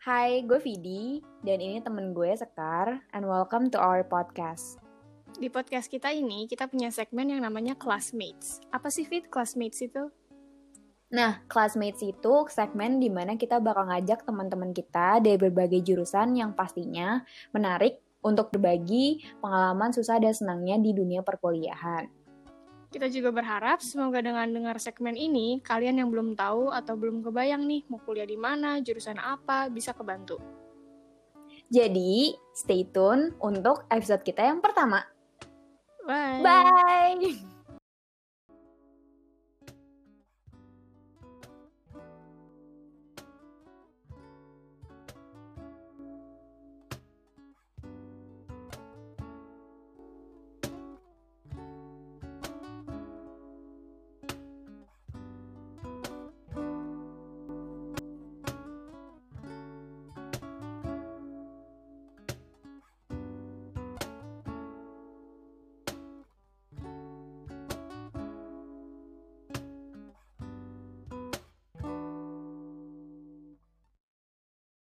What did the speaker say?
Hai, gue Vidi, dan ini temen gue Sekar, and welcome to our podcast. Di podcast kita ini, kita punya segmen yang namanya Classmates. Apa sih, Fit, Classmates itu? Nah, Classmates itu segmen di mana kita bakal ngajak teman-teman kita dari berbagai jurusan yang pastinya menarik untuk berbagi pengalaman susah dan senangnya di dunia perkuliahan. Kita juga berharap semoga dengan dengar segmen ini, kalian yang belum tahu atau belum kebayang nih mau kuliah di mana, jurusan apa, bisa kebantu. Jadi, stay tune untuk episode kita yang pertama. Bye! Bye!